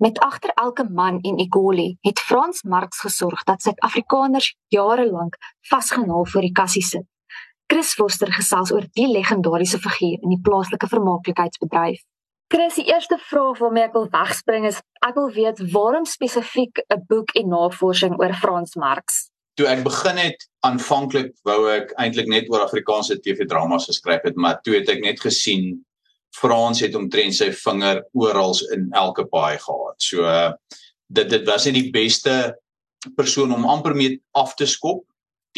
Met agter elke man en Egoli het Frans Marx gesorg dat Suid-Afrikaners jare lank vasgenaal voor die kassie sit. Chris Foster gesels oor die legendariese figuur in die plaaslike vermaaklikheidsbedryf. Chris, die eerste vraag waarmee ek wil wegspring is ek wil weet waarom spesifiek 'n boek en navorsing oor Frans Marx? Toe ek begin het, aanvanklik wou ek eintlik net oor Afrikaanse TV-dramas geskryf het, maar toe het ek net gesien Frans het omtrent sy vinger oral in elke paai gehad. So dit dit was net die beste persoon om amper mee af te skop,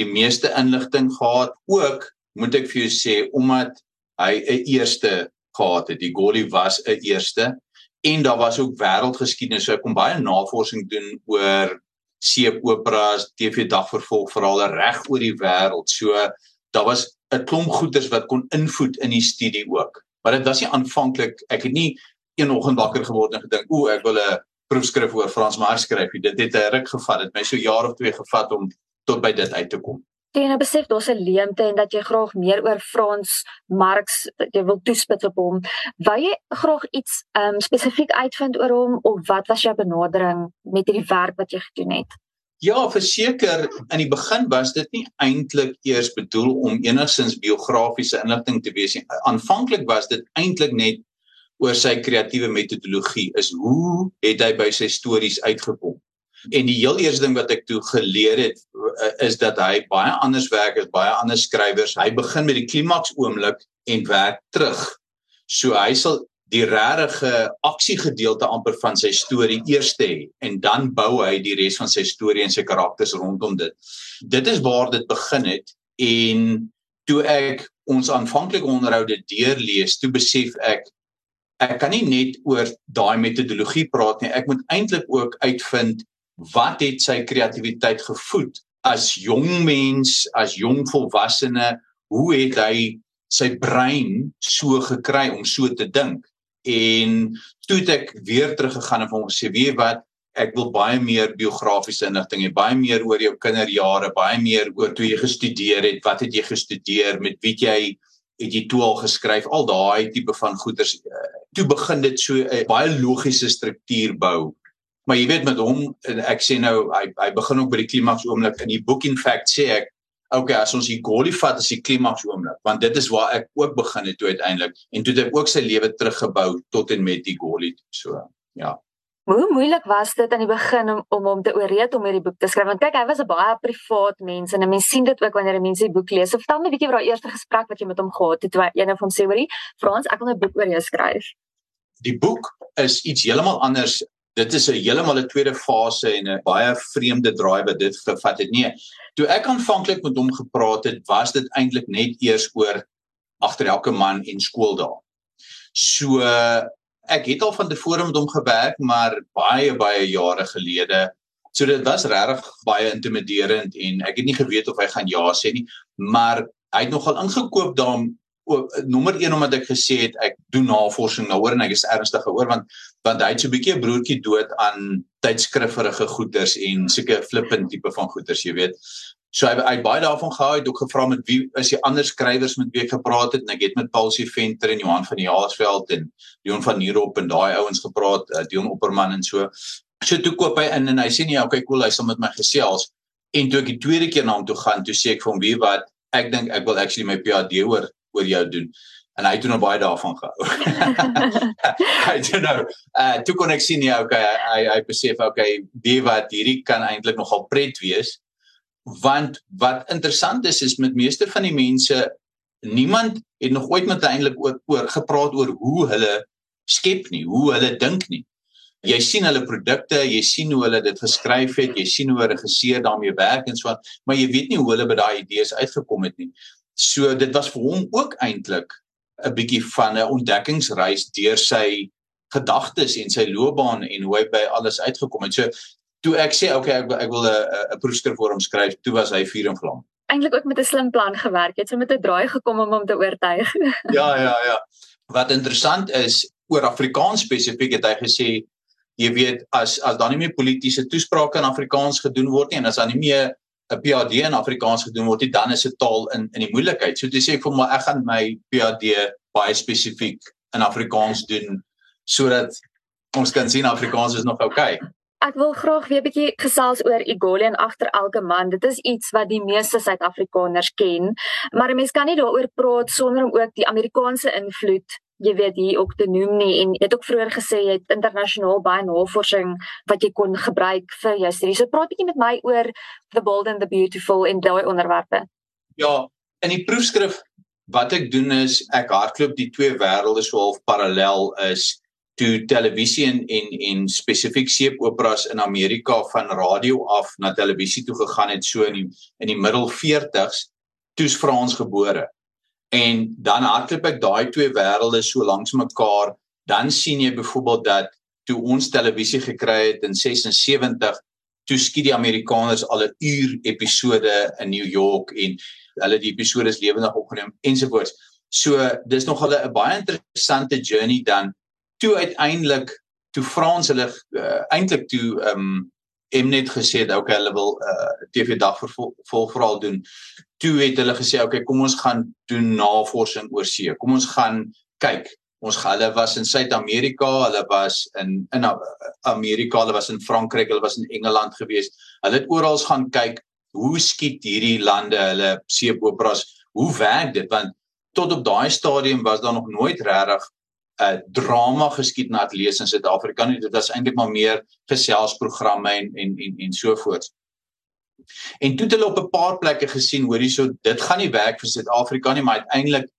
die meeste inligting gehad. Ook moet ek vir jou sê omdat hy 'n eerste gehad het. Die Goli was 'n eerste en daar was ook wêreldgeskiedenis. So ek kon baie navorsing doen oor seep operas, TV dagvervolg verhale reg oor die wêreld. So daar was 'n klomp goeders wat kon invloed in die studie ook maar dit was nie aanvanklik ek het nie een oggend wakker geword en gedink o ek wil 'n proefskrif oor Frans Marx skryf dit het 'n ruk gevat dit my so jaar of twee gevat om tot by dit uit te kom Jy nou besef daar's 'n leemte en dat jy graag meer oor Frans Marx jy wil toespits op hom. Wou jy graag iets um spesifiek uitvind oor hom of wat was jou benadering met hierdie werk wat jy gedoen het? Ja, verseker in die begin was dit nie eintlik eers bedoel om enigsins biografiese inligting te wees nie. Aanvanklik was dit eintlik net oor sy kreatiewe metodologie. Is hoe het hy by sy stories uitgekom? En die heel eerste ding wat ek toe geleer het is dat hy baie anders werk as baie ander skrywers. Hy begin met die klimaks oomblik en werk terug. So hy sal die regte aksiegedeelte amper van sy storie eers hê en dan bou hy die res van sy storie en sy karakters rondom dit. Dit is waar dit begin het en toe ek ons aanvanklike onderhoude deurlees, toe besef ek ek kan nie net oor daai metodologie praat nie. Ek moet eintlik ook uitvind wat het sy kreatiwiteit gevoed as jong mens, as jong volwassene, hoe het hy sy brein so gekry om so te dink? En toe het ek weer teruggegaan en hom gesê weet wat? Ek wil baie meer biografiese inligting hê baie meer oor jou kinderjare baie meer oor toe jy gestudeer het wat het jy gestudeer met wie jy het jy toe al geskryf? Al daai tipe van goeders. Toe begin dit so 'n baie logiese struktuur bou. Maar jy weet met hom ek sê nou hy hy begin ook by die klimaks oomblik. In die book in fact sê ek okay, as ons die goalie vat as die klimaks oomblik, want dit is waar ek ook begin het toe uiteindelik en toe het ek ook sy lewe teruggebou tot en met die goalie. So, ja. Hoe moeilik was dit aan die begin om om hom te ooreed om hierdie boek te skryf? Want kyk, hy was 'n baie privaat mens en 'n mens sien dit ook wanneer mense die boek lees. So vertel my 'n bietjie oor daai eerste gesprek wat jy met hom gehad het toe jy nou van sê hoorie, Frans, ek wil 'n boek oor jou skryf. Die boek is iets heeltemal anders. Dit is 'n heeltemal 'n tweede fase en 'n baie vreemde draai wat dit gevat het. Nee, Toe ek aanvanklik met hom gepraat het, was dit eintlik net eers oor agter elke man en skool daar. So ek het al van tevore met hom gewerk, maar baie baie jare gelede. So dit was regtig baie intimiderend en ek het nie geweet of hy gaan ja sê nie, maar hy het nogal ingekoop daar nommer 1 omdat ek gesê het ek doen navorsing daaroor en ek is ernstig oor want want hy het so 'n bietjie 'n broertjie dood aan tydskrifferige goeders en sulke flippend tipe van goeders jy weet. So hy hy baie daarvan gehou het ook gevra met wie is die ander skrywers met wie ek gepraat het en ek het met Paul C Venter en Johan van die Jaarsveld en Leon van Nierop en daai ouens gepraat uh, Dion Opperman en so. So toe koop hy in en hy sê nee okay cool hy sal met my gesels. En toe ek die tweede keer na hom toe gaan toe sê ek vir hom wie wat? Ek dink ek wil actually my PhD oor oor jou doen en hy het nou baie daarvan gehou. I don't know. Uh toe kon ek sien ja, okay, hy hy besef okay, die wat hierdie kan eintlik nogal pret wees. Want wat interessant is is met meeste van die mense niemand het nog ooit met eintlik oor, oor gepraat oor hoe hulle skep nie, hoe hulle dink nie. Jy sien hulle produkte, jy sien hoe hulle dit geskryf het, jy sien hoe 'n regisseur daarmee werk en so aan, maar jy weet nie hoe hulle by daai idees uitgekom het nie. So dit was vir hom ook eintlik 'n bietjie van 'n ontdekkingsreis deur sy gedagtes en sy loopbaan en hoe hy by alles uitgekom het. So toe ek sê okay, ek ek wil 'n 'n proefskrif vir hom skryf, toe was hy vuur en vlam. Eintlik ook met 'n slim plan gewerk. Het so met 'n draai gekom om hom te oortuig. ja, ja, ja. Wat interessant is oor Afrikaans spesifiek het hy gesê jy weet as as dan nie meer politieke toesprake in Afrikaans gedoen word nie en as dan nie meer 'n PhD in Afrikaans gedoen word, dan is dit taal in in die moeilikheid. So dis sê ek vir my ek gaan my PhD baie spesifiek in Afrikaans doen sodat ons kan sien Afrikaans is nog oukei. Okay. Ek wil graag weer 'n bietjie gesels oor Igoli en agter elke man. Dit is iets wat die meeste Suid-Afrikaners ken, maar 'n mens kan nie daaroor praat sonder om ook die Amerikaanse invloed jy weet hier ook te noem nie en jy het ook vroeër gesê jy het internasionaal baie navorsing wat jy kon gebruik vir jou studie. So praat bietjie met my oor the bold and the beautiful en daai onderwerpe. Ja, in die proefskrif wat ek doen is ek hardloop die twee wêrelde so half parallel is toe televisie en en, en spesifiek seepoperas in Amerika van radio af na televisie toe gegaan het so in die in die middel 40s toe's Frans gebore en dan hardloop ek daai twee wêrelde so langs mekaar. Dan sien jy byvoorbeeld dat toe ons televisie gekry het in 76 toe skiet die Amerikaners al 'n uur episode in New York en hulle die episode is lewendig opgeneem ensovoorts. So dis nog hulle 'n baie interessante journey dan. Toe uiteindelik toe Frans hulle uh, eintlik toe um Mnet gesê dat okay hulle wil 'n uh, TV dag vol verhaal doen. Toe het hulle gesê okay kom ons gaan doen navorsing oor see. Kom ons gaan kyk. Ons hulle was in Suid-Amerika, hulle was in in Amerika, hulle was in Frankryk, hulle was in Engeland gewees. Hulle het oral gaan kyk hoe skiet hierdie lande hulle seeopras. Hoe werk dit? Want tot op daai stadium was daar nog nooit regtig uh, drama geskied na atlees in Suid-Afrika nie. Dit was eintlik maar meer geselsprogramme en en en en so voort. En toe het hulle op 'n paar plekke gesien hoor hierso dit gaan nie werk vir Suid-Afrika nie, maar uiteindelik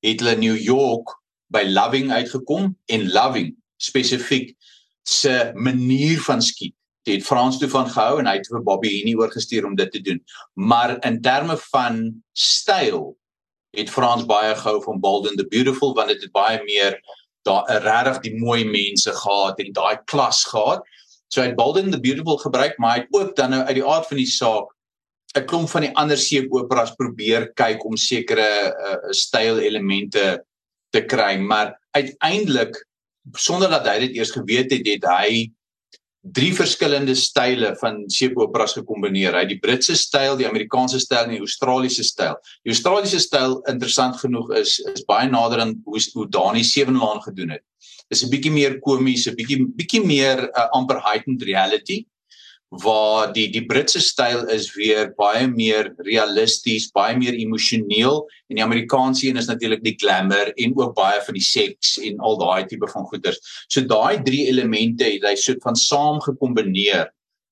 het hulle New York by Loving uitgekom en Loving spesifiek se manier van skiet. Het Frans toe van gehou en hy het vir Bobby Henie oorgestuur om dit te doen. Maar in terme van styl het Frans baie gehou van Bold and the Beautiful want dit het baie meer daar 'n regtig die mooi mense gehad en daai klas gehad. So hy het Bold and the Beautiful gebruik, maar hy het ook dan nou uit die aard van die saak 'n klomp van die ander seepoperas probeer kyk om sekere uh, styl elemente te kry, maar uiteindelik sonder dat hy dit eers geweet het, het hy drie verskillende style van seepoperas gekombineer. Hy het die Britse styl, die Amerikaanse styl en die Australiese styl. Die Australiese styl interessant genoeg is is baie nader aan hoe hoe Dani Sevenlaan gedoen het. Dis 'n bietjie meer komies, 'n bietjie bietjie meer uh, amper heightened reality waar die die Britse styl is weer baie meer realisties, baie meer emosioneel en die Amerikaanse een is natuurlik die glamour en ook baie van die seks en al daai tipe van goeders. So daai drie elemente het hy soort van saam gekombineer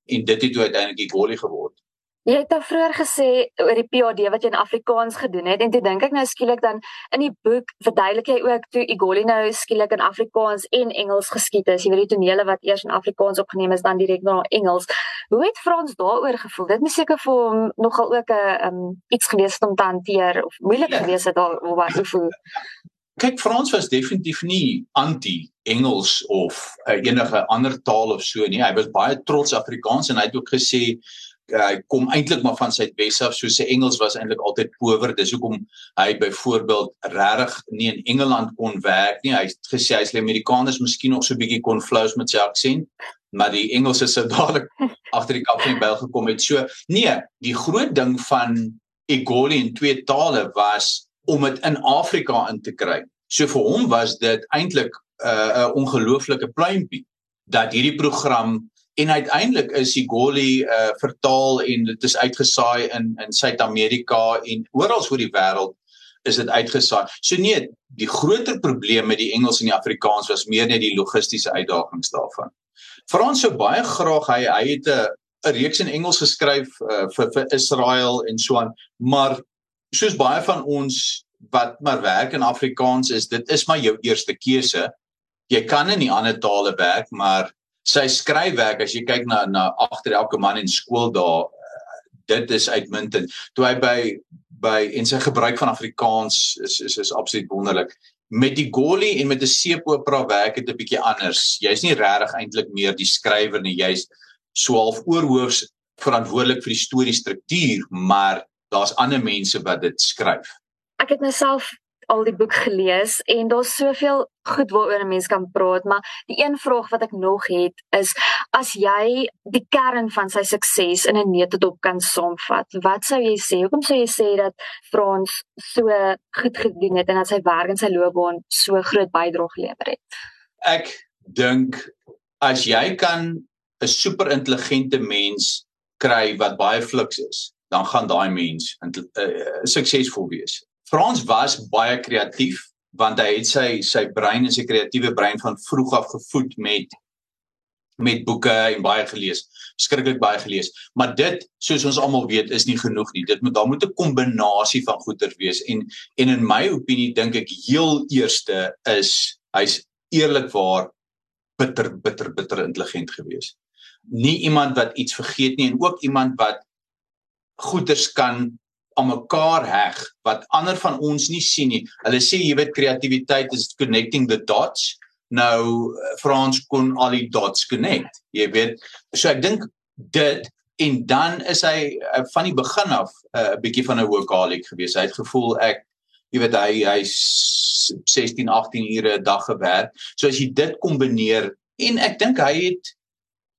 en dit het uiteindelik die volley geword. Jy het nou vroeër gesê oor die PhD wat jy in Afrikaans gedoen het en toe dink ek nou skielik dan in die boek verduidelik jy ook toe Igoli nou skielik in Afrikaans en Engels geskiet is. Jy weet die tonele wat eers in Afrikaans opgeneem is dan direk na Engels. Hoe het Frans daaroor gevoel? Dit moet seker vir hom nogal ook 'n um, iets gewees om te hanteer of moeilik ja. gewees het daar wat hoe Kyk Frans was definitief nie anti Engels of uh, enige ander taal of so nie. Hy was baie trots Afrikaans en hy het ook gesê hy kom eintlik maar van Suidwes af so sy Engels was eintlik altyd power. Dis hoekom hy byvoorbeeld regtig nie in Engeland kon werk nie. Hy het gesê hy's die Amerikaners miskien nog so 'n bietjie kon flous met sy aksent maar die Engels is sou dadelik agter die kap van die bel gekom het. So nee die groot ding van Egoli in twee tale was om dit in Afrika in te kry. So vir hom was dit eintlik 'n uh, ongelooflike pluimpie dat hierdie program en uiteindelik is die Goli uh vertaal en dit is uitgesaai in in Suid-Amerika en oral oor die wêreld is dit uitgesaai. So nee, die groter probleem met die Engels en die Afrikaans was meer net die logistiese uitdagings daarvan. Frans sou baie graag hy hy het 'n 'n reeks in Engels geskryf uh, vir vir Israel en so aan, maar soos baie van ons wat maar werk in Afrikaans is, dit is maar jou eerste keuse. Jy kan in die ander tale werk, maar sy skryfwerk as jy kyk na na agter elke man in skool daar dit is uitmuntend. Toe hy by by en sy gebruik van Afrikaans is is is absoluut wonderlik. Met die Goli en met 'n seepopera werk dit 'n bietjie anders. Jy's nie regtig eintlik meer die skrywer nie jy's so half oorhoofs verantwoordelik vir die storie struktuur maar daar's ander mense wat dit skryf. Ek het nou self al die boek gelees en daar's soveel goed waaroor 'n mens kan praat, maar die een vraag wat ek nog het is as jy die kern van sy sukses in 'n neutedop kan saamvat, wat sou jy sê? Hoekom sou jy sê dat Frans so goed gedoen het en dat sy werk en sy loopbaan so groot bydrae gelewer het? Ek dink as jy kan 'n super intelligente mens kry wat baie fliks is, dan gaan daai mens uh, suksesvol wees. Frans was baie kreatief want hy het sy sy brein en sy kreatiewe brein van vroeg af gevoed met met boeke en baie gelees, skrikkelik baie gelees. Maar dit, soos ons almal weet, is nie genoeg nie. Dit moet daar moet 'n kombinasie van goeder wees en en in my opinie dink ek heel eerste is hy's eerlikwaar bitter bitter bitter intelligent geweest. Nie iemand wat iets vergeet nie en ook iemand wat goeders kan aan mekaar heg wat ander van ons nie sien nie. Hulle sê jy weet kreatiwiteit is connecting the dots. Nou Frans kon al die dots connect. Jy weet, so ek dink dit en dan is hy uh, van die begin af eh, 'n uh, bietjie van 'n workaholic gewees. Hy het gevoel ek jy weet hy hy 16 18 ure 'n dag gewerk. So as jy dit kombineer en ek dink hy het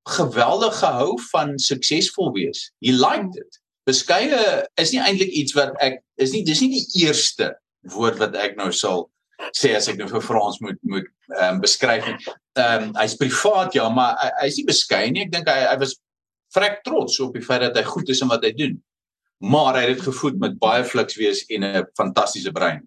geweldig gehou van suksesvol wees. He liked it. Beskeie is nie eintlik iets wat ek is nie dis nie die eerste woord wat ek nou sal sê as ek nou vir Frans moet moet ehm um, beskryf. Ehm um, hy's privaat ja, maar hy, hy's nie beskeie nie. Ek dink hy hy was vrek trots op die feit dat hy goed is in wat hy doen. Maar hy het dit gevoed met baie fliks wees en 'n fantastiese brein.